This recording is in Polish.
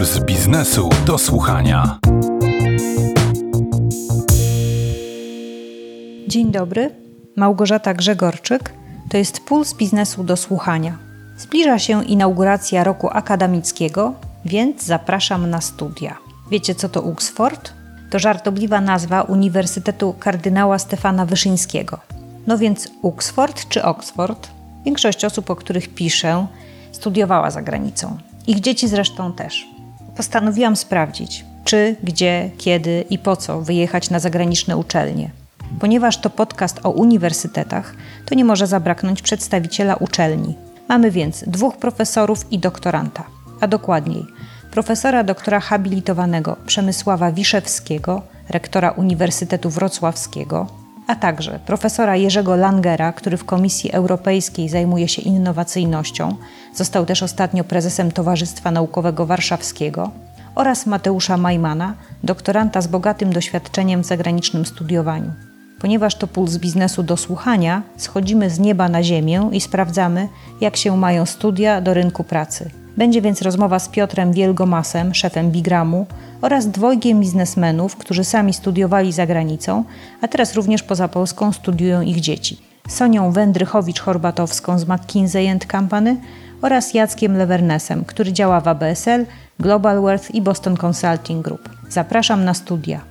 biznesu do słuchania. Dzień dobry, Małgorzata Grzegorczyk. To jest Puls Biznesu do Słuchania. Zbliża się inauguracja roku akademickiego, więc zapraszam na studia. Wiecie co to Oxford? To żartobliwa nazwa Uniwersytetu Kardynała Stefana Wyszyńskiego. No więc Oxford czy Oxford? Większość osób, o których piszę, studiowała za granicą. Ich dzieci zresztą też. Postanowiłam sprawdzić, czy, gdzie, kiedy i po co wyjechać na zagraniczne uczelnie. Ponieważ to podcast o uniwersytetach, to nie może zabraknąć przedstawiciela uczelni. Mamy więc dwóch profesorów i doktoranta, a dokładniej profesora doktora habilitowanego Przemysława Wiszewskiego, rektora Uniwersytetu Wrocławskiego, a także profesora Jerzego Langera, który w Komisji Europejskiej zajmuje się innowacyjnością, został też ostatnio prezesem Towarzystwa Naukowego Warszawskiego, oraz Mateusza Majmana, doktoranta z bogatym doświadczeniem w zagranicznym studiowaniu. Ponieważ to puls biznesu do słuchania, schodzimy z nieba na ziemię i sprawdzamy, jak się mają studia do rynku pracy. Będzie więc rozmowa z Piotrem Wielgomasem, szefem Bigramu, oraz dwojgiem biznesmenów, którzy sami studiowali za granicą, a teraz również poza Polską studiują ich dzieci. Sonią Wędrychowicz-Horbatowską z McKinsey Company oraz Jackiem Levernesem, który działa w ABSL, Global Wealth i Boston Consulting Group. Zapraszam na studia.